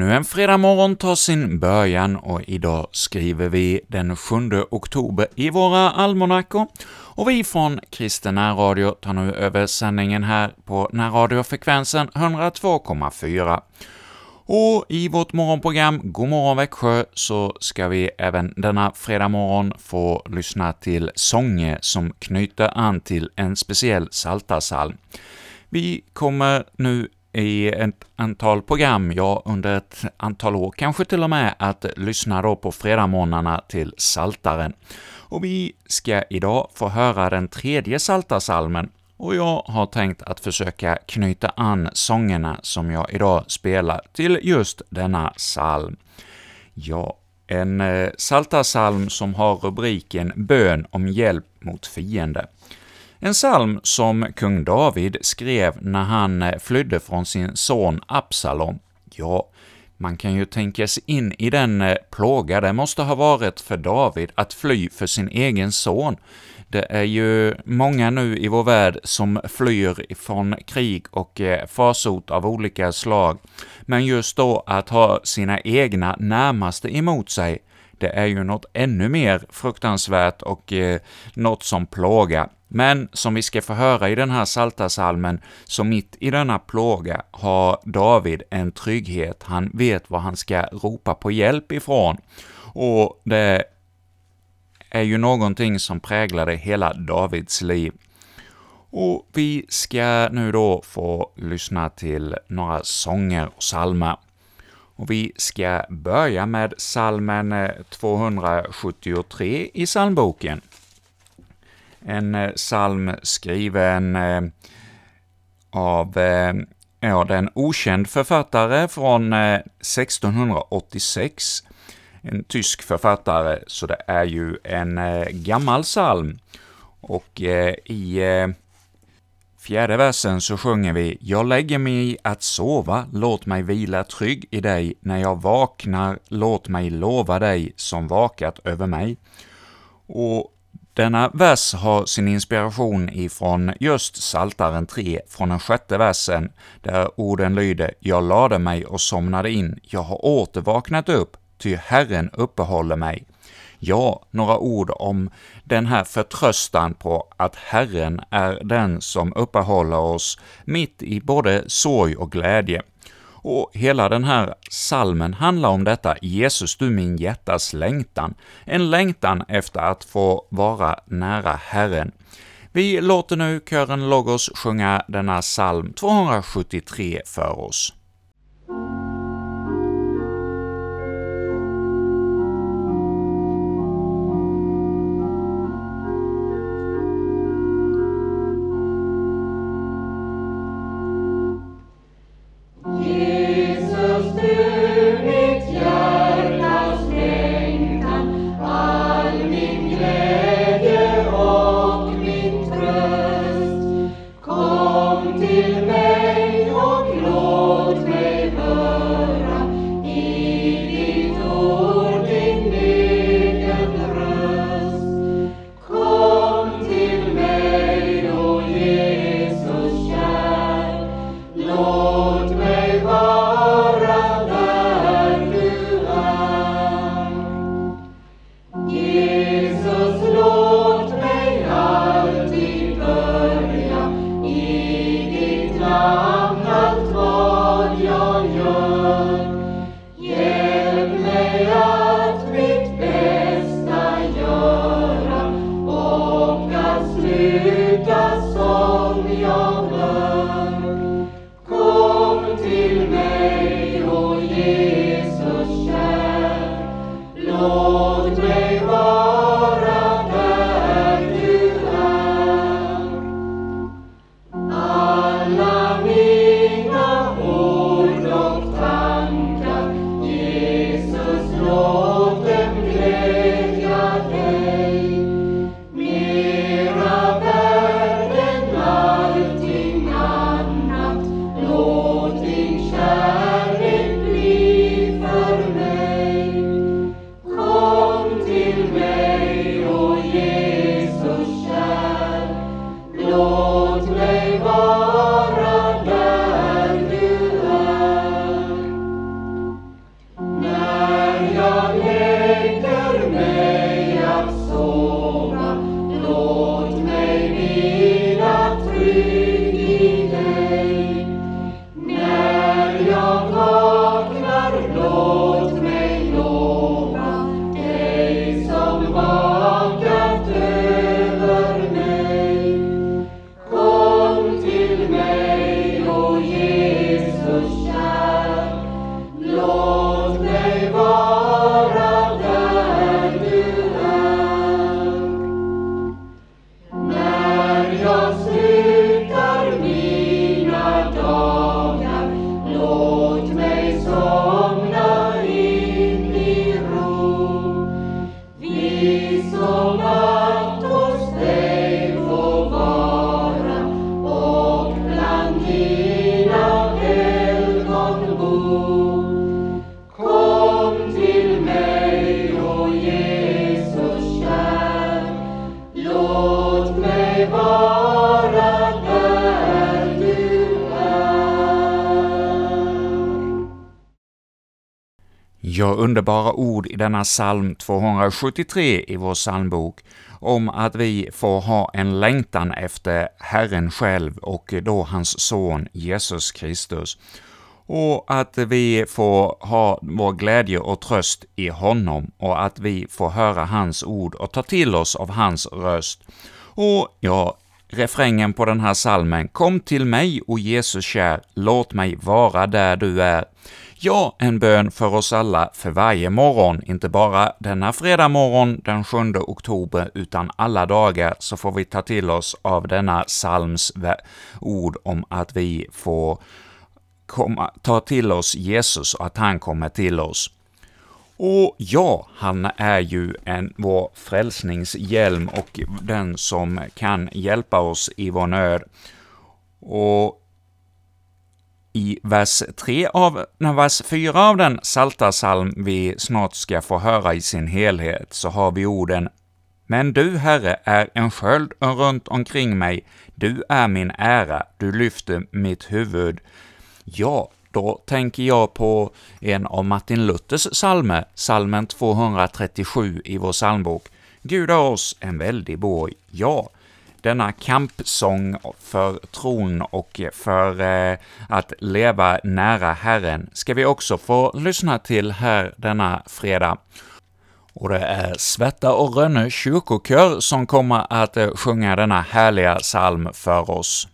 Ännu en fredag morgon tar sin början och idag skriver vi den 7 oktober i våra almanackor, och vi från Kristen närradio tar nu över sändningen här på närradiofrekvensen 102,4. Och i vårt morgonprogram God morgon Växjö så ska vi även denna fredag morgon få lyssna till sånger som knyter an till en speciell saltarsalm. Vi kommer nu i ett antal program, ja, under ett antal år kanske till och med, att lyssna då på fredagsmorgnarna till Saltaren. Och vi ska idag få höra den tredje Saltarsalmen, och jag har tänkt att försöka knyta an sångerna som jag idag spelar till just denna psalm. Ja, en psaltarpsalm saltarsalm som har rubriken ”Bön om hjälp mot fiende”. En psalm som kung David skrev när han eh, flydde från sin son Absalom. Ja, man kan ju tänka sig in i den eh, plåga det måste ha varit för David att fly för sin egen son. Det är ju många nu i vår värld som flyr från krig och eh, farsot av olika slag, men just då att ha sina egna närmaste emot sig, det är ju något ännu mer fruktansvärt och eh, något som plågar. Men som vi ska få höra i den här saltasalmen, så mitt i denna plåga har David en trygghet, han vet var han ska ropa på hjälp ifrån. Och det är ju någonting som präglade hela Davids liv. Och vi ska nu då få lyssna till några sånger och psalmer. Och vi ska börja med salmen eh, 273 i psalmboken. En eh, psalm skriven eh, av eh, ja, den okänd författare från 1686, en tysk författare, så det är ju en gammal psalm. Och i fjärde versen så sjunger vi ”Jag lägger mig att sova, låt mig vila trygg i dig, när jag vaknar, låt mig lova dig som vakat över mig”. Och denna vers har sin inspiration ifrån just Saltaren 3, från den sjätte versen, där orden lyder ”Jag lade mig och somnade in, jag har åter vaknat upp, ty Herren uppehåller mig”. Ja, några ord om den här förtröstan på att Herren är den som uppehåller oss mitt i både sorg och glädje. Och hela den här salmen handlar om detta ”Jesus, du min hjärtas längtan”, en längtan efter att få vara nära Herren. Vi låter nu kören Logos sjunga denna psalm 273 för oss. Ja, underbara ord i denna psalm 273 i vår psalmbok, om att vi får ha en längtan efter Herren själv och då hans son Jesus Kristus, och att vi får ha vår glädje och tröst i honom, och att vi får höra hans ord och ta till oss av hans röst. Och ja, refrängen på den här salmen ”Kom till mig, o Jesus kär, låt mig vara där du är”. Ja, en bön för oss alla för varje morgon, inte bara denna fredag morgon den 7 oktober, utan alla dagar så får vi ta till oss av denna psalms ord om att vi får komma, ta till oss Jesus och att han kommer till oss. Och ja, han är ju en, vår frälsningshjälm och den som kan hjälpa oss i vår nöd. Och i vers 3 av, nej, vers 4 av den salta salm vi snart ska få höra i sin helhet, så har vi orden ”Men du, Herre, är en sköld runt omkring mig, du är min ära, du lyfter mitt huvud. Ja, då tänker jag på en av Martin Luthers psalmer, psalmen 237 i vår psalmbok. Gud har oss en väldig borg. Ja, denna kampsång för tron och för eh, att leva nära Herren ska vi också få lyssna till här denna fredag. Och det är Svetta och Rönne kyrkokör som kommer att eh, sjunga denna härliga psalm för oss.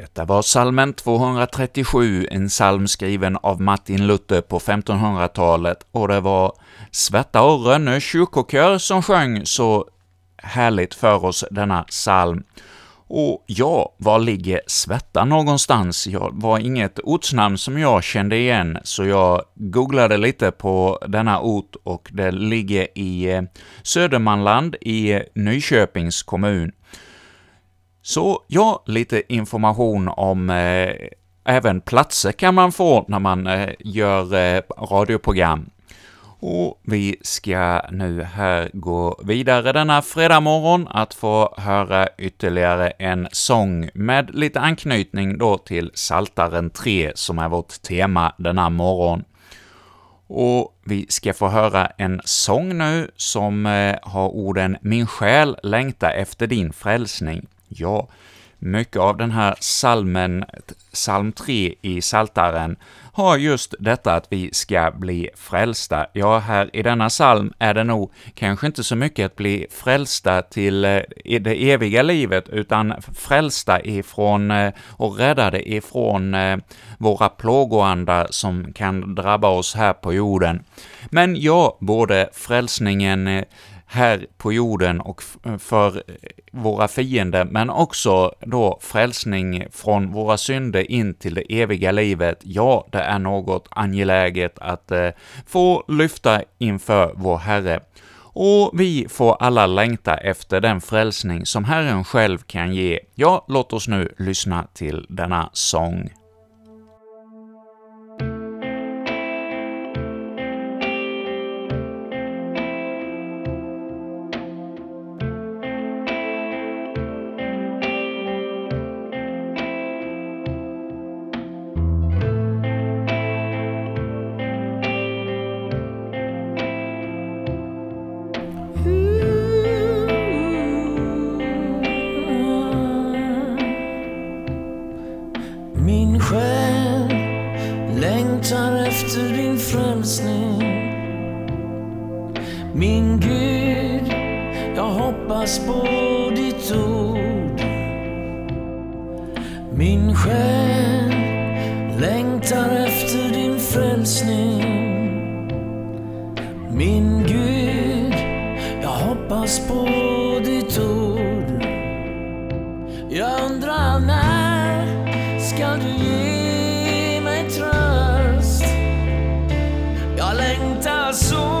Detta var salmen 237, en psalm skriven av Martin Luther på 1500-talet, och det var Svärta och Rönne kyrkokör som sjöng så härligt för oss denna psalm. Och ja, var ligger Svärta någonstans? Ja, var inget ortsnamn som jag kände igen, så jag googlade lite på denna ort och det ligger i eh, Södermanland i Nyköpings kommun. Så ja, lite information om eh, även platser kan man få när man eh, gör eh, radioprogram. Och vi ska nu här gå vidare denna fredag morgon att få höra ytterligare en sång med lite anknytning då till Saltaren 3, som är vårt tema denna morgon. Och vi ska få höra en sång nu som eh, har orden ”Min själ längtar efter din frälsning”. Ja, mycket av den här salmen, psalm 3 i Saltaren har just detta att vi ska bli frälsta. Ja, här i denna psalm är det nog kanske inte så mycket att bli frälsta till eh, det eviga livet, utan frälsta ifrån eh, och räddade ifrån eh, våra plågoandar som kan drabba oss här på jorden. Men ja, både frälsningen här på jorden och för eh, våra fiender, men också då frälsning från våra synder in till det eviga livet, ja, det är något angeläget att eh, få lyfta inför vår Herre. Och vi får alla längta efter den frälsning som Herren själv kan ge. Ja, låt oss nu lyssna till denna sång. ge mig tröst. Jag längtar så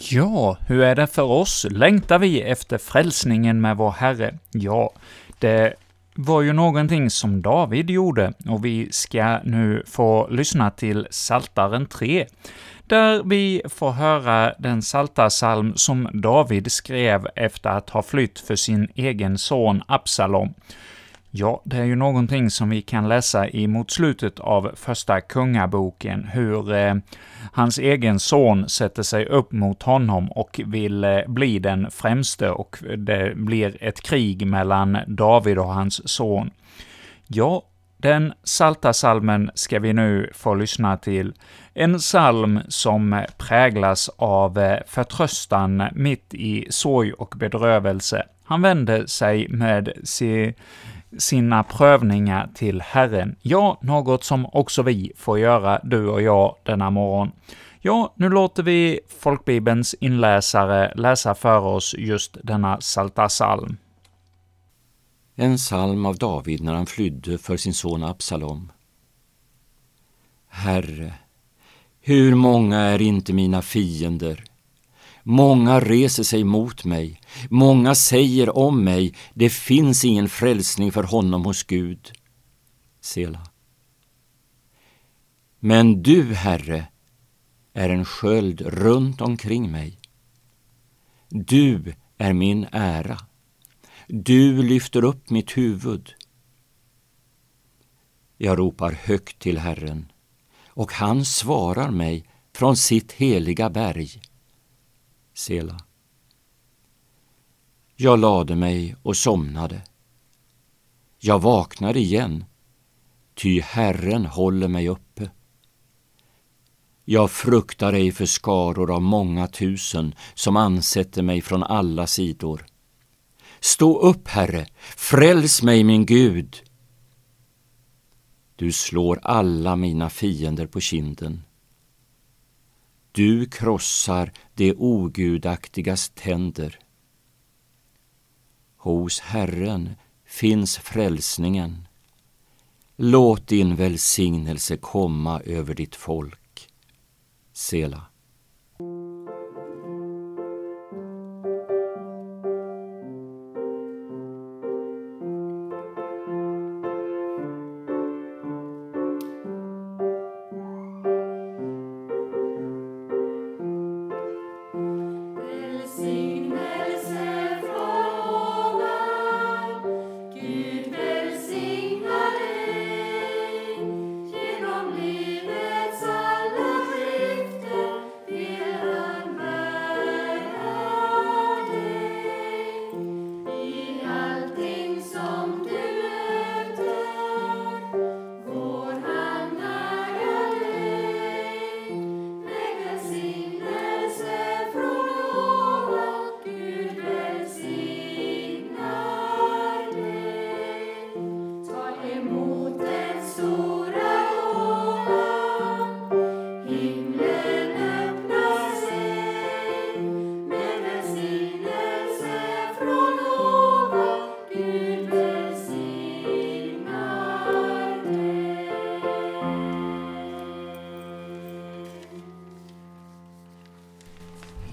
Ja, hur är det för oss? Längtar vi efter frälsningen med vår Herre? Ja, det var ju någonting som David gjorde, och vi ska nu få lyssna till Saltaren 3, där vi får höra den saltarsalm som David skrev efter att ha flytt för sin egen son Absalom. Ja, det är ju någonting som vi kan läsa i mot slutet av Första Kungaboken, hur eh, hans egen son sätter sig upp mot honom och vill eh, bli den främste, och det blir ett krig mellan David och hans son. Ja, den salta salmen ska vi nu få lyssna till. En psalm som präglas av eh, förtröstan mitt i sorg och bedrövelse. Han vänder sig med sin sina prövningar till Herren. Ja, något som också vi får göra, du och jag, denna morgon. Ja, nu låter vi folkbibelns inläsare läsa för oss just denna salta psalm. En psalm av David när han flydde för sin son Absalom. Herre, hur många är inte mina fiender? Många reser sig mot mig, många säger om mig, det finns ingen frälsning för honom hos Gud. Sela. Men du, Herre, är en sköld runt omkring mig. Du är min ära. Du lyfter upp mitt huvud. Jag ropar högt till Herren, och han svarar mig från sitt heliga berg. Sela. Jag lade mig och somnade. Jag vaknade igen, ty Herren håller mig uppe. Jag fruktar ej för skaror av många tusen som ansätter mig från alla sidor. Stå upp, Herre, fräls mig, min Gud. Du slår alla mina fiender på kinden. Du krossar de ogudaktigas tänder. Hos Herren finns frälsningen. Låt din välsignelse komma över ditt folk. Sela.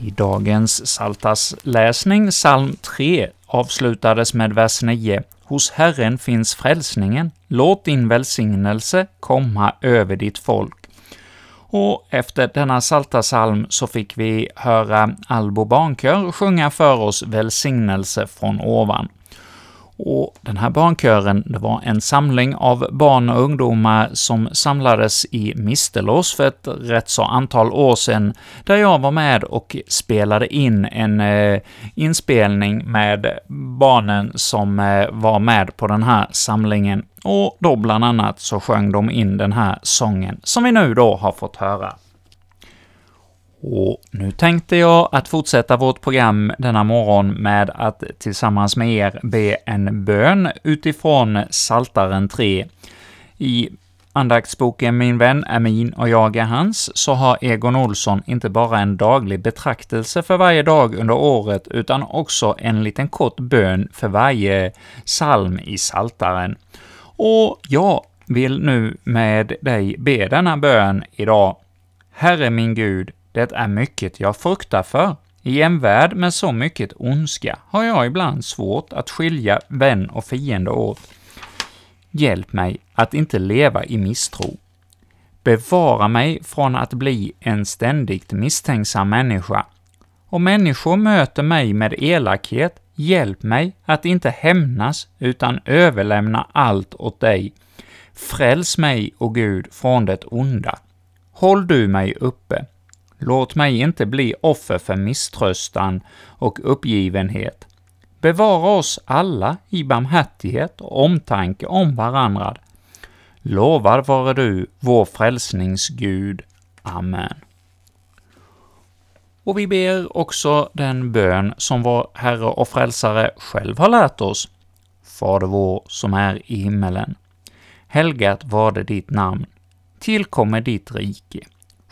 I dagens Saltas läsning, psalm 3, avslutades med vers 9. Hos Herren finns frälsningen, låt din välsignelse komma över ditt folk. Och efter denna salta psalm så fick vi höra Albo barnkör sjunga för oss Välsignelse från ovan. Och den här barnkören, det var en samling av barn och ungdomar som samlades i Mistelås för ett rätt så antal år sedan, där jag var med och spelade in en eh, inspelning med barnen som eh, var med på den här samlingen, och då bland annat så sjöng de in den här sången, som vi nu då har fått höra. Och nu tänkte jag att fortsätta vårt program denna morgon med att tillsammans med er be en bön utifrån Saltaren 3. I andaktsboken Min vän är min och jag är hans, så har Egon Olsson inte bara en daglig betraktelse för varje dag under året, utan också en liten kort bön för varje psalm i Saltaren. Och jag vill nu med dig be denna bön idag. Herre min Gud, det är mycket jag fruktar för. I en värld med så mycket ondska har jag ibland svårt att skilja vän och fiende åt. Hjälp mig att inte leva i misstro. Bevara mig från att bli en ständigt misstänksam människa. Om människor möter mig med elakhet, hjälp mig att inte hämnas, utan överlämna allt åt dig. Fräls mig, o Gud, från det onda. Håll du mig uppe, Låt mig inte bli offer för misströstan och uppgivenhet. Bevara oss alla i barmhärtighet och omtanke om varandra. Lovad vare du, vår frälsningsgud. Amen. Och vi ber också den bön som vår Herre och Frälsare själv har lärt oss. Fader vår som är i himmelen. Helgat var det ditt namn. Tillkommer ditt rike.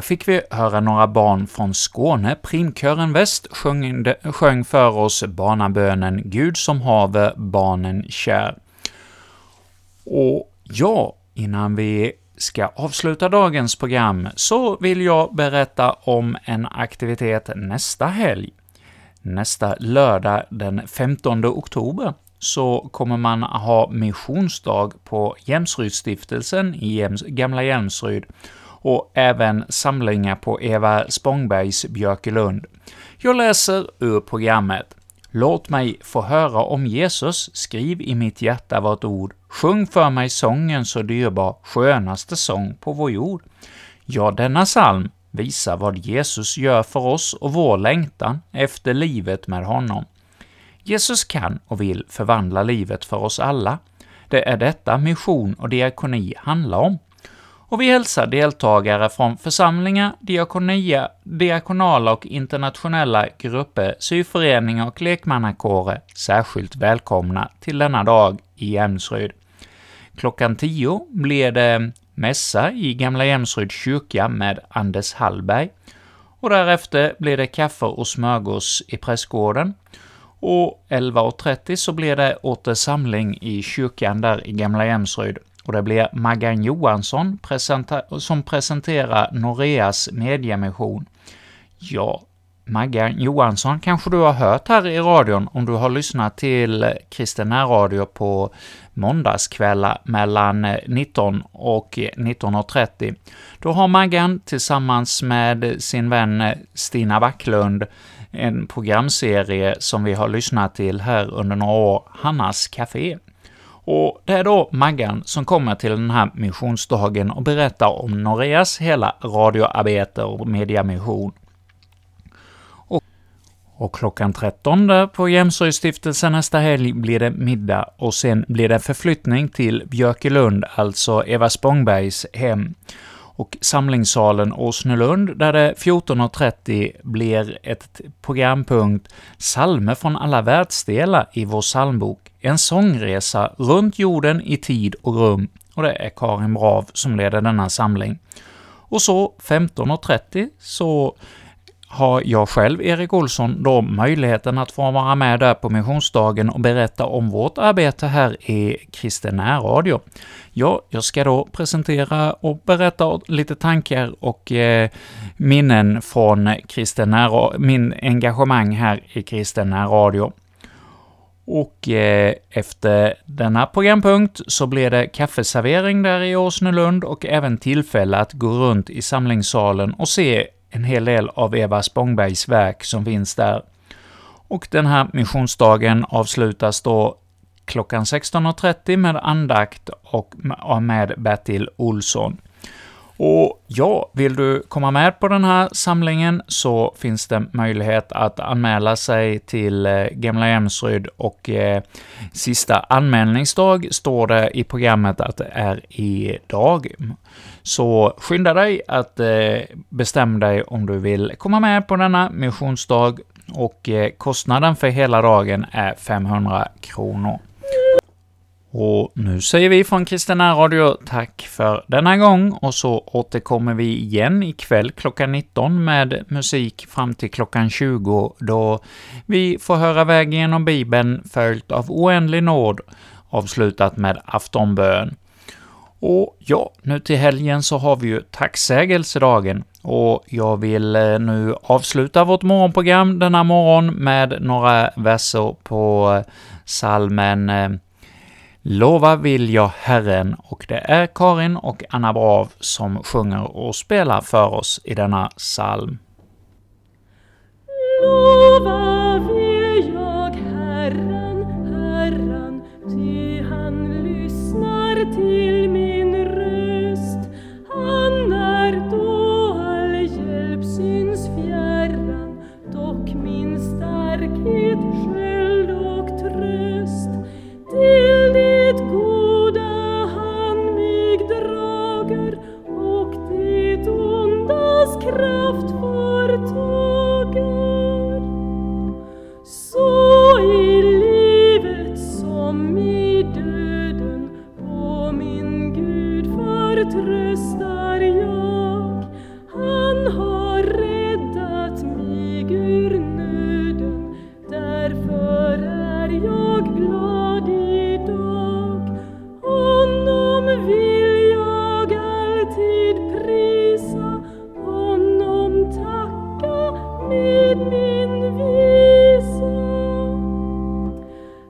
Här fick vi höra några barn från Skåne. Primkören Väst sjöng, sjöng för oss barnabönen ”Gud som haver barnen kär”. Och ja, innan vi ska avsluta dagens program så vill jag berätta om en aktivitet nästa helg. Nästa lördag den 15 oktober så kommer man ha missionsdag på Jämsrydsstiftelsen i Jäms, Gamla Jämsryd och även samlingar på Eva Spångbergs Björkelund. Jag läser ur programmet. Låt mig få höra om Jesus, skriv i mitt hjärta vart ord, sjung för mig sången så dyrbar, skönaste sång på vår jord. Ja, denna psalm visar vad Jesus gör för oss och vår längtan efter livet med honom. Jesus kan och vill förvandla livet för oss alla. Det är detta mission och diakoni handlar om. Och vi hälsar deltagare från församlingar, diakonia, diakonala och internationella grupper, syföreningar och lekmannakårer särskilt välkomna till denna dag i Jämsryd. Klockan 10 blir det mässa i Gamla Jämsryds kyrka med Anders Hallberg, och därefter blir det kaffe och smörgås i prästgården, och 11.30 så blir det åter samling i kyrkan där i Gamla Jämsryd, och det blir Maggan Johansson presenta- som presenterar Noreas mediemission. Ja, Maggan Johansson kanske du har hört här i radion om du har lyssnat till Kristen Radio på måndagskvällar mellan 19 och 19.30. Då har Maggan tillsammans med sin vän Stina Backlund en programserie som vi har lyssnat till här under några år, Hannas Café. Och det är då Maggan som kommer till den här missionsdagen och berättar om Noreas hela radioarbete och mediamission. Och, och klockan 13 på Jämshöjdsstiftelsen nästa helg blir det middag och sen blir det förflyttning till Björkelund, alltså Eva Spångbergs hem och samlingssalen Åsnelund, där det 14.30 blir ett programpunkt Salme från alla världsdelar i vår psalmbok, en sångresa runt jorden i tid och rum, och det är Karin Brav som leder denna samling. Och så 15.30 så har jag själv, Erik Olsson, då möjligheten att få vara med där på missionsdagen och berätta om vårt arbete här i Kristen Radio. Ja, jag ska då presentera och berätta lite tankar och eh, minnen från Kristen min engagemang här i Kristen Radio. Och eh, efter denna programpunkt så blir det kaffeservering där i Åsnelund och även tillfälle att gå runt i samlingssalen och se en hel del av Eva Spångbergs verk som finns där. Och den här missionsdagen avslutas då klockan 16.30 med andakt och med Bertil Olsson. Och ja, vill du komma med på den här samlingen så finns det möjlighet att anmäla sig till eh, Gamla Jämsryd och eh, sista anmälningsdag står det i programmet att det är idag. Så skynda dig att eh, bestämma dig om du vill komma med på denna missionsdag och eh, kostnaden för hela dagen är 500 kronor. Och nu säger vi från Kristina Radio tack för denna gång, och så återkommer vi igen ikväll klockan 19 med musik fram till klockan 20, då vi får höra vägen genom Bibeln följt av oändlig nåd, avslutat med aftonbön. Och ja, nu till helgen så har vi ju tacksägelsedagen, och jag vill eh, nu avsluta vårt morgonprogram denna morgon med några verser på eh, salmen eh, Lova vill jag Herren och det är Karin och Anna Brav som sjunger och spelar för oss i denna psalm. Lova vill